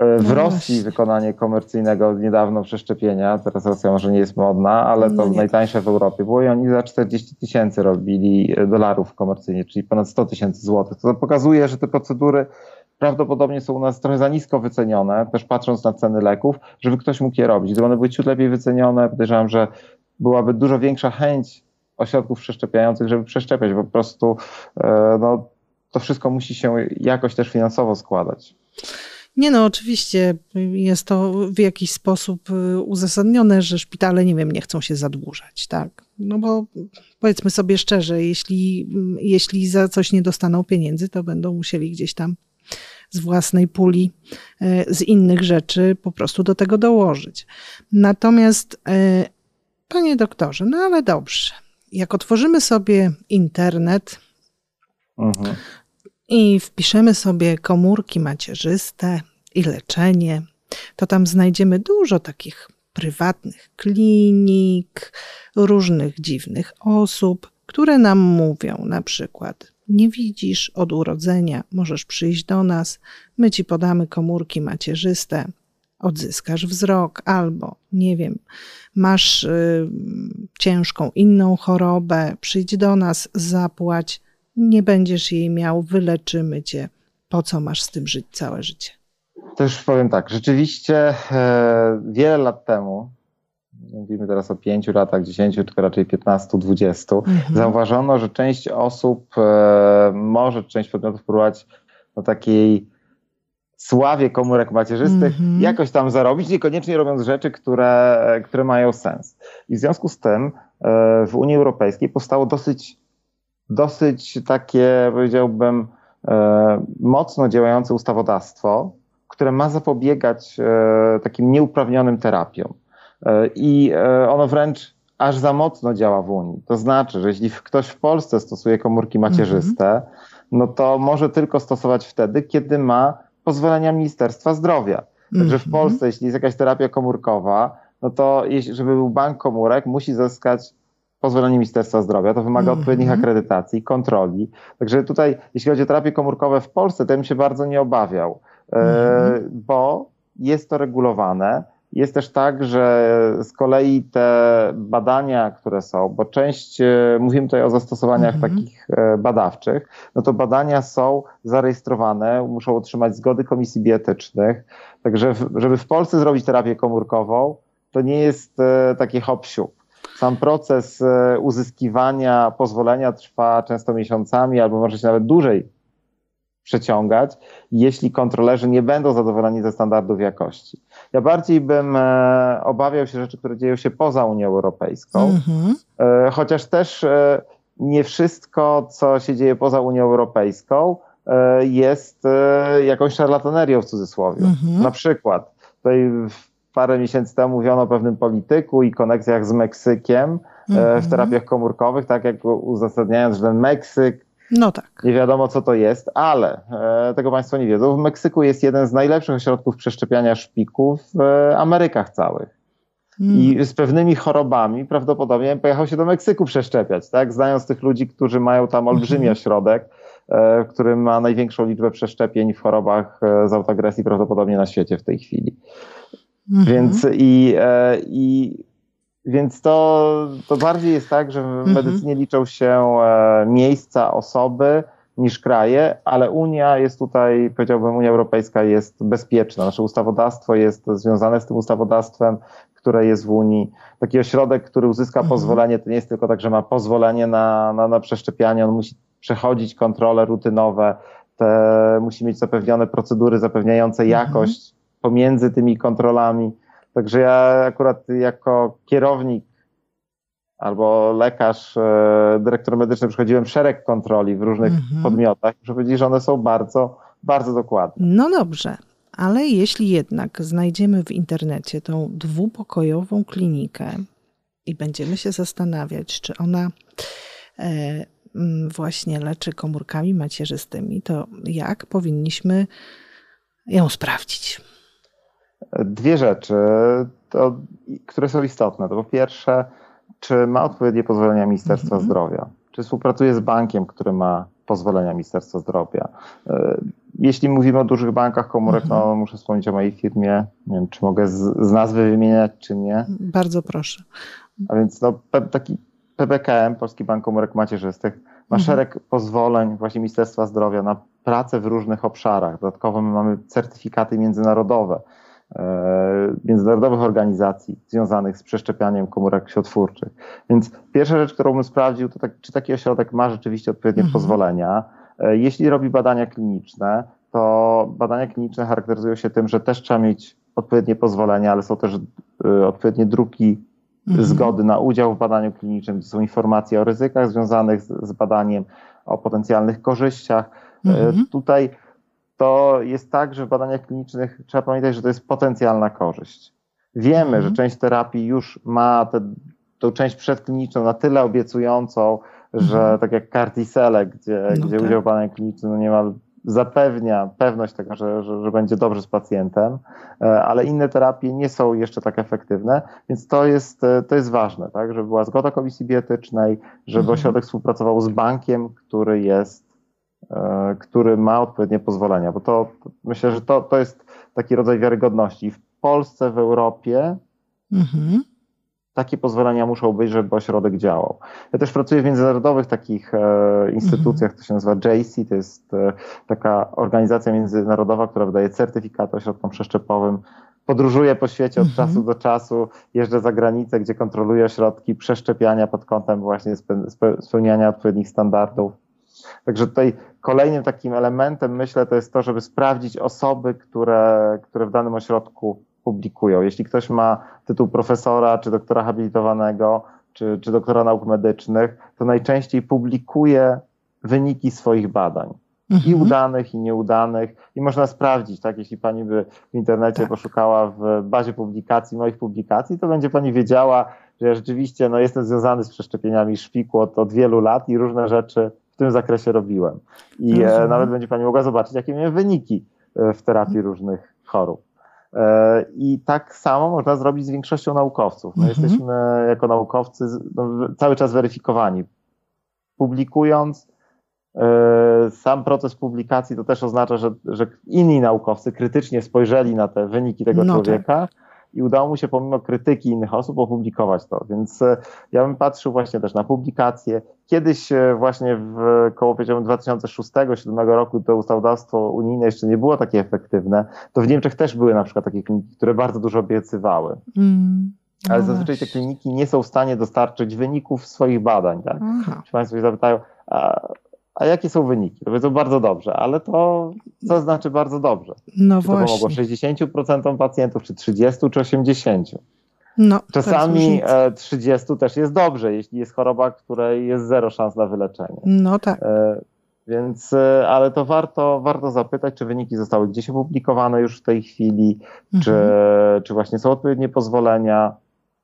E, w no Rosji właśnie. wykonanie komercyjnego niedawno przeszczepienia, teraz Rosja może nie jest modna, ale no to najtańsze w Europie było i oni za 40 tysięcy robili e, dolarów komercyjnie, czyli ponad 100 tysięcy złotych. To pokazuje, że te procedury prawdopodobnie są u nas trochę za nisko wycenione, też patrząc na ceny leków, żeby ktoś mógł je robić. Gdyby one były ciut lepiej wycenione, podejrzewam, że byłaby dużo większa chęć ośrodków przeszczepiających, żeby przeszczepiać, po prostu e, no, to wszystko musi się jakoś też finansowo składać. Nie no, oczywiście jest to w jakiś sposób y, uzasadnione, że szpitale, nie wiem, nie chcą się zadłużać, tak? No bo powiedzmy sobie szczerze, jeśli, jeśli za coś nie dostaną pieniędzy, to będą musieli gdzieś tam z własnej puli, y, z innych rzeczy po prostu do tego dołożyć. Natomiast, y, panie doktorze, no ale dobrze, jak otworzymy sobie internet, mhm i wpiszemy sobie komórki macierzyste i leczenie, to tam znajdziemy dużo takich prywatnych klinik, różnych dziwnych osób, które nam mówią na przykład: Nie widzisz od urodzenia, możesz przyjść do nas, my ci podamy komórki macierzyste, odzyskasz wzrok, albo nie wiem, masz y, ciężką inną chorobę, przyjdź do nas, zapłać nie będziesz jej miał, wyleczymy cię. Po co masz z tym żyć całe życie? Też powiem tak, rzeczywiście e, wiele lat temu, mówimy teraz o pięciu latach, dziesięciu, czy raczej piętnastu, dwudziestu, mhm. zauważono, że część osób e, może, część podmiotów próbować do takiej sławie komórek macierzystych mhm. jakoś tam zarobić, niekoniecznie robiąc rzeczy, które, które mają sens. I w związku z tym e, w Unii Europejskiej powstało dosyć dosyć takie, powiedziałbym, e, mocno działające ustawodawstwo, które ma zapobiegać e, takim nieuprawnionym terapiom. E, I ono wręcz aż za mocno działa w Unii. To znaczy, że jeśli ktoś w Polsce stosuje komórki macierzyste, mm -hmm. no to może tylko stosować wtedy, kiedy ma pozwolenia Ministerstwa Zdrowia. Także w Mhm. Polsce, jeśli jest jakaś terapia komórkowa, no to żeby był bank komórek, musi zyskać pozwolenie Ministerstwa Zdrowia. To wymaga Mhm. odpowiednich akredytacji, kontroli. Także tutaj, jeśli chodzi o terapie komórkowe w Polsce, to ja bym się bardzo nie obawiał, e, Mhm. bo jest to regulowane. Jest też tak, że z kolei te badania, które są, bo część, e, mówimy tutaj o zastosowaniach Mhm. takich e, badawczych, no to badania są zarejestrowane, muszą otrzymać zgody komisji bioetycznych. Także, w- żeby w Polsce zrobić terapię komórkową, to nie jest e, takie hop siup. Sam proces e, uzyskiwania pozwolenia trwa często miesiącami, albo może się nawet dłużej przeciągać, jeśli kontrolerzy nie będą zadowoleni ze standardów jakości. Ja bardziej bym e, obawiał się rzeczy, które dzieją się poza Unią Europejską, Mhm. E, chociaż też e, nie wszystko, co się dzieje poza Unią Europejską, jest jakąś szarlatanerią w cudzysłowie. Mhm. Na przykład, tutaj w- parę miesięcy temu mówiono o pewnym polityku i koneksjach z Meksykiem e, Mhm. w terapiach komórkowych, tak jak uzasadniając, że ten Meksyk No tak. nie wiadomo co to jest, ale e, tego Państwo nie wiedzą. W Meksyku jest jeden z najlepszych ośrodków przeszczepiania szpików w e, Amerykach całych. Mm. I z pewnymi chorobami prawdopodobnie pojechał się do Meksyku przeszczepiać, tak? Znając tych ludzi, którzy mają tam olbrzymi Mhm. ośrodek, e, który ma największą liczbę przeszczepień w chorobach e, z autoagresji prawdopodobnie na świecie w tej chwili. Mhm. Więc i, e, i więc to, to bardziej jest tak, że w Mhm. medycynie liczą się e, miejsca, osoby niż kraje, ale Unia jest tutaj, powiedziałbym, Unia Europejska jest bezpieczna. Nasze ustawodawstwo jest związane z tym ustawodawstwem, które jest w Unii. Taki ośrodek, który uzyska Mhm. pozwolenie, to nie jest tylko tak, że ma pozwolenie na, na, na przeszczepianie, on musi przechodzić kontrole rutynowe, te, musi mieć zapewnione procedury zapewniające Mhm. jakość pomiędzy tymi kontrolami. Także ja akurat jako kierownik albo lekarz, e, dyrektor medyczny przechodziłem szereg kontroli w różnych Mhm. podmiotach. Muszę powiedzieć, że one są bardzo, bardzo dokładne. No dobrze, ale jeśli jednak znajdziemy w internecie tą dwupokojową klinikę i będziemy się zastanawiać, czy ona e, właśnie leczy komórkami macierzystymi, to jak powinniśmy ją sprawdzić? Dwie rzeczy, to, które są istotne. To po pierwsze, czy ma odpowiednie pozwolenia Ministerstwa Mhm. Zdrowia? Czy współpracuje z bankiem, który ma pozwolenia Ministerstwa Zdrowia? E, Jeśli mówimy o dużych bankach komórek, Mhm. no muszę wspomnieć o mojej firmie. Nie wiem, czy mogę z, z nazwy wymieniać, czy nie. Bardzo proszę. A więc no, taki PBKM, Polski Bank Komórek Macierzystych, ma Mhm. szereg pozwoleń właśnie Ministerstwa Zdrowia na pracę w różnych obszarach. Dodatkowo my mamy certyfikaty międzynarodowe, międzynarodowych organizacji związanych z przeszczepianiem komórek siotwórczych. Więc pierwsza rzecz, którą bym sprawdził, to tak, czy taki ośrodek ma rzeczywiście odpowiednie Mhm. pozwolenia. E, Jeśli robi badania kliniczne, to badania kliniczne charakteryzują się tym, że też trzeba mieć odpowiednie pozwolenia, ale są też e, odpowiednie druki Mhm. zgody na udział w badaniu klinicznym, gdzie są informacje o ryzykach związanych z, z badaniem, o potencjalnych korzyściach. E, Mhm. Tutaj to jest tak, że w badaniach klinicznych trzeba pamiętać, że to jest potencjalna korzyść. Wiemy, Mhm. że część terapii już ma tę tą część przedkliniczną na tyle obiecującą, że Mhm. tak jak Cartisele, gdzie, No gdzie tak. udział w badaniu klinicznym no niemal zapewnia pewność tego, że, że, że będzie dobrze z pacjentem, e, ale inne terapie nie są jeszcze tak efektywne, więc to jest, e, to jest ważne, tak, żeby była zgoda komisji bioetycznej, żeby Mhm. ośrodek współpracował z bankiem, który jest, który ma odpowiednie pozwolenia, bo to to myślę, że to, to jest taki rodzaj wiarygodności. W Polsce, w Europie Mhm. takie pozwolenia muszą być, żeby ośrodek działał. Ja też pracuję w międzynarodowych takich e, instytucjach, to się nazywa JC, to jest e, taka organizacja międzynarodowa, która wydaje certyfikaty ośrodkom przeszczepowym. Podróżuję po świecie od Mhm. czasu do czasu, jeżdżę za granicę, gdzie kontroluję ośrodki przeszczepiania pod kątem właśnie spe, spe, spełniania odpowiednich standardów. Także tutaj kolejnym takim elementem, myślę, to jest to, żeby sprawdzić osoby, które, które w danym ośrodku publikują. Jeśli ktoś ma tytuł profesora, czy doktora habilitowanego, czy, czy doktora nauk medycznych, to najczęściej publikuje wyniki swoich badań. I Mhm. udanych, i nieudanych. I można sprawdzić, tak? Jeśli pani by w internecie Tak. poszukała w bazie publikacji, moich publikacji, to będzie pani wiedziała, że ja rzeczywiście no, jestem związany z przeszczepieniami szpiku od, od wielu lat i różne rzeczy tym zakresie robiłem. I e, Rozumiem. nawet będzie pani mogła zobaczyć, jakie miałem wyniki e, w terapii różnych chorób. I tak samo można zrobić z większością naukowców. My mhm. jesteśmy jako naukowcy no, cały czas weryfikowani. Publikując, sam proces publikacji to też oznacza, że, że inni naukowcy krytycznie spojrzeli na te wyniki tego no człowieka. Tak i udało mu się pomimo krytyki innych osób opublikować to. Więc e, ja bym patrzył właśnie też na publikacje. Kiedyś e, właśnie w koło powiedziałbym 2006-2007 roku to ustawodawstwo unijne jeszcze nie było takie efektywne. To w Niemczech też były na przykład takie kliniki, które bardzo dużo obiecywały. Mm. Ale no zazwyczaj te kliniki nie są w stanie dostarczyć wyników swoich badań. Tak? Czy Państwo się zapytają, a a jakie są wyniki? To powiedzą bardzo dobrze, ale to co znaczy bardzo dobrze? No czy właśnie. To pomogło 60% pacjentów, czy 30, czy 80? No, Czasami 30 e, też jest dobrze, jeśli jest choroba, której jest zero szans na wyleczenie. No tak. E, więc, e, ale to warto, warto zapytać, czy wyniki zostały gdzieś opublikowane już w tej chwili, mhm. czy, czy właśnie są odpowiednie pozwolenia.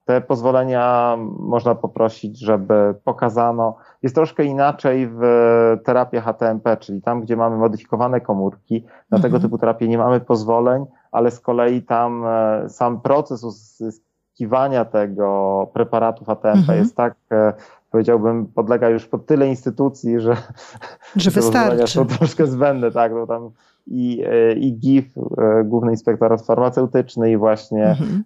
Te pozwolenia można poprosić, żeby pokazano. Jest troszkę inaczej w terapii HTMP, czyli tam, gdzie mamy modyfikowane komórki. Na mhm. tego typu terapię nie mamy pozwoleń, ale z kolei tam e, sam proces uzyskiwania tego preparatu HTMP mhm. jest tak, e, powiedziałbym, podlega już pod tyle instytucji, że, że wystarczy. są troszkę zbędne, tak, bo tam i, e, i GIF, Główny Inspektorat Farmaceutyczny i właśnie mhm.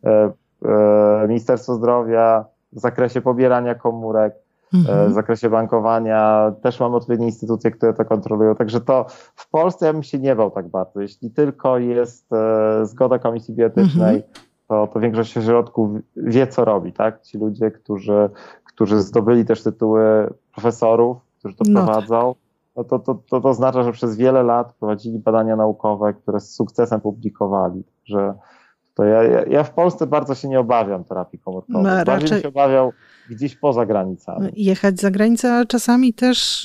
E, Ministerstwo Zdrowia w zakresie pobierania komórek, e, mhm. w zakresie bankowania też mamy odpowiednie instytucje, które to kontrolują. Także to w Polsce ja bym się nie bał tak bardzo. Jeśli tylko jest e, zgoda Komisji Bioetycznej, mhm. to, to większość środków wie, co robi, tak? Ci ludzie, którzy, którzy zdobyli też tytuły profesorów, którzy to no. prowadzą, no to, to, to, to oznacza, że przez wiele lat prowadzili badania naukowe, które z sukcesem publikowali. Że to ja, ja, w Polsce bardzo się nie obawiam terapii komórkowej. No, Bardziej raczej... się obawiał gdzieś poza granicami. Jechać za granicę, ale czasami też.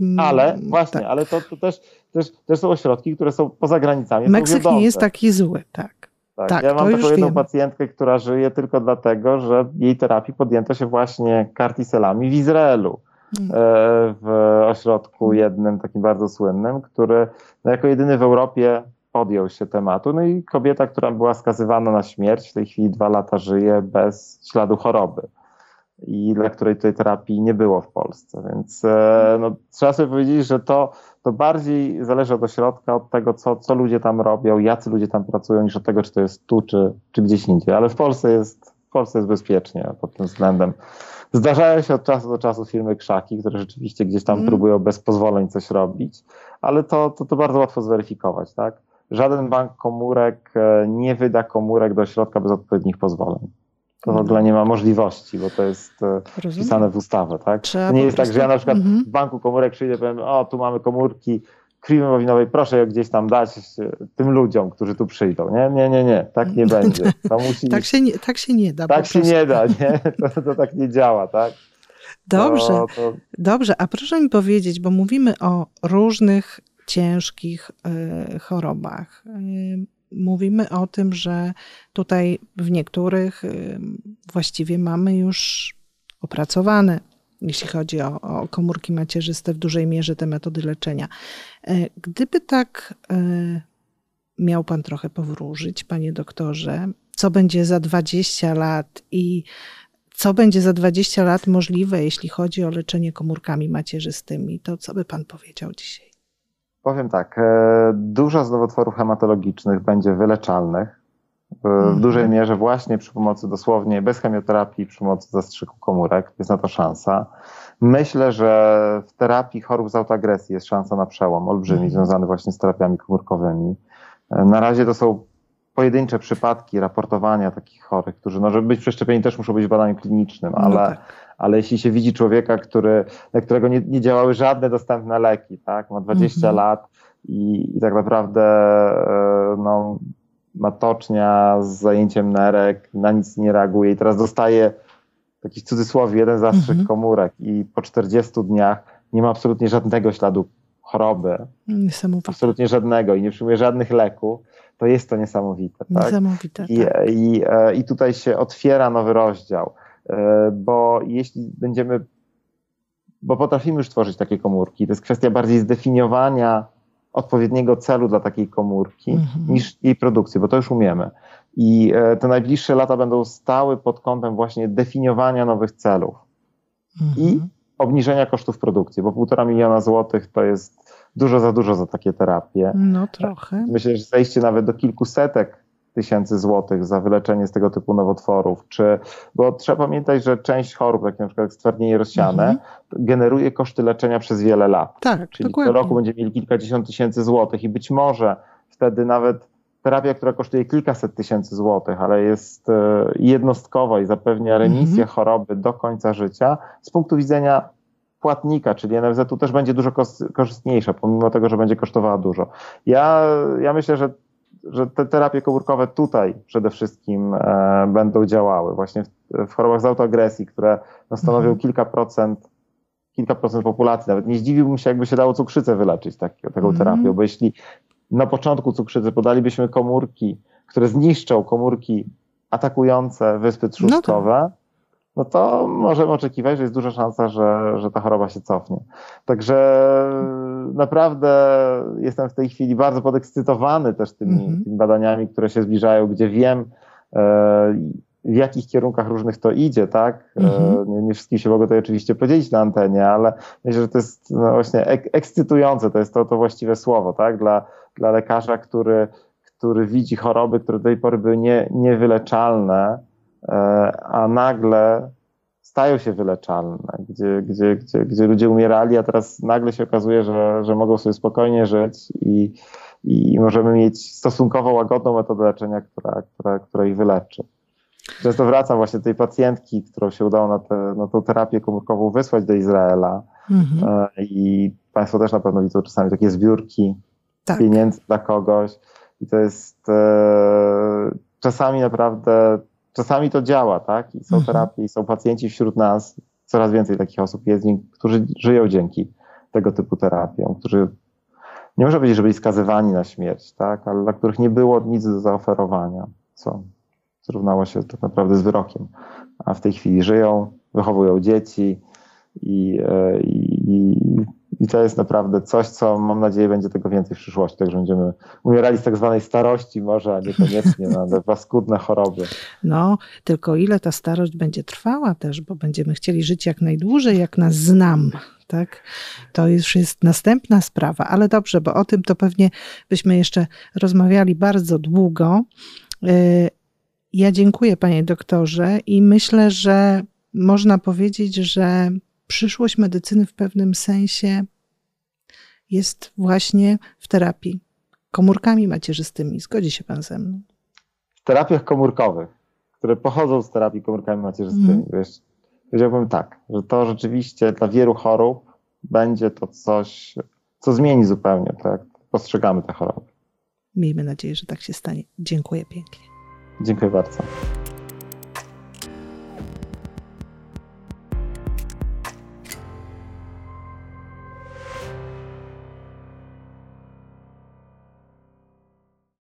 Yy, ale właśnie, tak. ale to, to też, też, też są ośrodki, które są poza granicami. Meksyk nie jest taki zły, tak. Tak, tak ja mam taką jedną wiem. pacjentkę, która żyje tylko dlatego, że jej terapii podjęto się właśnie kartiselami w Izraelu. E, w ośrodku jednym, takim bardzo słynnym, który no, jako jedyny w Europie podjął się tematu. No i kobieta, która była skazywana na śmierć, w tej chwili dwa lata żyje bez śladu choroby i dla której tej terapii nie było w Polsce. Więc e, no, trzeba sobie powiedzieć, że to, to bardziej zależy od ośrodka, od tego, co, co ludzie tam robią, jacy ludzie tam pracują, niż od tego, czy to jest tu, czy, czy gdzieś indziej. Ale w Polsce jest, w Polsce jest bezpiecznie pod tym względem. Zdarzają się od czasu do czasu firmy krzaki, które rzeczywiście gdzieś tam mm. próbują bez pozwoleń coś robić, ale to, to, to bardzo łatwo zweryfikować, tak? Żaden bank komórek e, nie wyda komórek do środka bez odpowiednich pozwoleń. To w ogóle nie ma możliwości, bo to jest e, Rozumiem. wpisane w ustawę, tak? Trzeba to nie jest prostu... tak, że ja na przykład mhm. w banku komórek przyjdę i powiem, o tu mamy komórki krwi wymowinowej, proszę je gdzieś tam dać e, tym ludziom, którzy tu przyjdą. Nie, nie, nie, nie, tak nie będzie. To musi... tak, się nie, tak się nie da. Tak się nie da, nie? To, to tak nie działa, tak? Dobrze, to, to... dobrze. A proszę mi powiedzieć, bo mówimy o różnych ciężkich e, chorobach. E, mówimy o tym, że tutaj w niektórych e, właściwie mamy już opracowane, jeśli chodzi o, o komórki macierzyste, w dużej mierze te metody leczenia. Gdyby tak miał Pan trochę powróżyć, Panie doktorze, co będzie za 20 lat i co będzie za 20 lat możliwe, jeśli chodzi o leczenie komórkami macierzystymi, to co by Pan powiedział dzisiaj? Powiem tak, e, dużo z nowotworów hematologicznych będzie wyleczalnych w mhm. dużej mierze właśnie przy pomocy dosłownie bez chemioterapii, przy pomocy zastrzyku komórek, jest na to szansa. Myślę, że w terapii chorób z autoagresji jest szansa na przełom olbrzymi, mm. związany właśnie z terapiami komórkowymi. E, na razie to są pojedyncze przypadki raportowania takich chorych, którzy, no żeby być przeszczepieni też muszą być w badaniu klinicznym, no ale, no tak. Ale jeśli się widzi człowieka, który, dla którego nie, nie działały żadne dostępne leki, tak, ma 20 mhm. lat i, i tak naprawdę e, no, ma tocznia z zajęciem nerek, na nic nie reaguje i teraz dostaje taki w cudzysłowie jeden zastrzyk mhm. komórek i po 40 dniach nie ma absolutnie żadnego śladu choroby. Absolutnie żadnego i nie przyjmuje żadnych leków to jest to niesamowite. Tak? Niesamowite. I, tak. i, e, I tutaj się otwiera nowy rozdział, bo jeśli będziemy, bo potrafimy już tworzyć takie komórki, to jest kwestia bardziej zdefiniowania odpowiedniego celu dla takiej komórki mhm. niż jej produkcji, bo to już umiemy. I e, te najbliższe lata będą stały pod kątem właśnie definiowania nowych celów mhm. i obniżenia kosztów produkcji, bo półtora miliona złotych to jest dużo za dużo za takie terapie. No trochę. Myślę, że zejście nawet do kilkusetek tysięcy złotych za wyleczenie z tego typu nowotworów, czy, bo trzeba pamiętać, że część chorób, jak na przykład stwardnienie rozsiane, mhm. generuje koszty leczenia przez wiele lat. Tak, Czyli dokładnie. co roku będziemy mieli kilkadziesiąt tysięcy złotych i być może wtedy nawet terapia, która kosztuje kilkaset tysięcy złotych, ale jest e, jednostkowa i zapewnia remisję mhm. choroby do końca życia, z punktu widzenia płatnika, czyli NFZ-u też będzie dużo korzystniejsza, pomimo tego, że będzie kosztowała dużo. Ja, ja myślę, że że te terapie komórkowe tutaj przede wszystkim e, będą działały, właśnie w, w, chorobach z autoagresji, które no, stanowią mhm. kilka procent kilka procent populacji. Nawet nie zdziwiłbym się, jakby się dało cukrzycę wyleczyć tak, taką mhm. terapią, bo jeśli na początku cukrzycy podalibyśmy komórki, które zniszczą komórki atakujące wyspy trzustkowe, no, no to możemy oczekiwać, że jest duża szansa, że, że ta choroba się cofnie. Także naprawdę jestem w tej chwili bardzo podekscytowany też tymi, mhm. tymi badaniami, które się zbliżają, gdzie wiem, e, w jakich kierunkach różnych to idzie, tak? E, mhm. Nie, nie wszystkim się mogę tutaj oczywiście podzielić na antenie, ale myślę, że to jest no właśnie ek ekscytujące, to jest to, to właściwe słowo, tak? Dla, dla lekarza, który, który widzi choroby, które do tej pory były nie, niewyleczalne, a nagle stają się wyleczalne, gdzie, gdzie, gdzie, gdzie ludzie umierali, a teraz nagle się okazuje, że, że mogą sobie spokojnie żyć i, i możemy mieć stosunkowo łagodną metodę leczenia, która, która, która ich wyleczy. Często wracam właśnie do tej pacjentki, którą się udało na, te, na tą terapię komórkową wysłać do Izraela. Mhm. E, I Państwo też na pewno widzą czasami takie zbiórki tak. pieniędzy dla kogoś. I to jest e, czasami naprawdę czasami to działa, tak? I są mhm. terapie, i są pacjenci wśród nas, coraz więcej takich osób jest, którzy żyją dzięki tego typu terapiom, którzy nie można powiedzieć, że byli skazywani na śmierć, tak? Ale dla których nie było nic do zaoferowania, co zrównało się tak naprawdę z wyrokiem. A w tej chwili żyją, wychowują dzieci i, e, i, i to jest naprawdę coś, co mam nadzieję będzie tego więcej w przyszłości. Także będziemy umierali z tak zwanej starości może, a niekoniecznie na paskudne choroby. No, tylko ile ta starość będzie trwała też, bo będziemy chcieli żyć jak najdłużej, jak nas znam. Tak? To już jest następna sprawa, ale dobrze, bo o tym to pewnie byśmy jeszcze rozmawiali bardzo długo. Y, ja dziękuję, panie doktorze, i myślę, że można powiedzieć, że przyszłość medycyny w pewnym sensie jest właśnie w terapii komórkami macierzystymi. Zgodzi się Pan ze mną? W terapiach komórkowych, które pochodzą z terapii komórkami macierzystymi. Mm. Wiesz, powiedziałbym tak, że to rzeczywiście dla wielu chorób będzie to coś, co zmieni zupełnie to, jak postrzegamy te choroby. Miejmy nadzieję, że tak się stanie. Dziękuję pięknie. Dziękuję bardzo.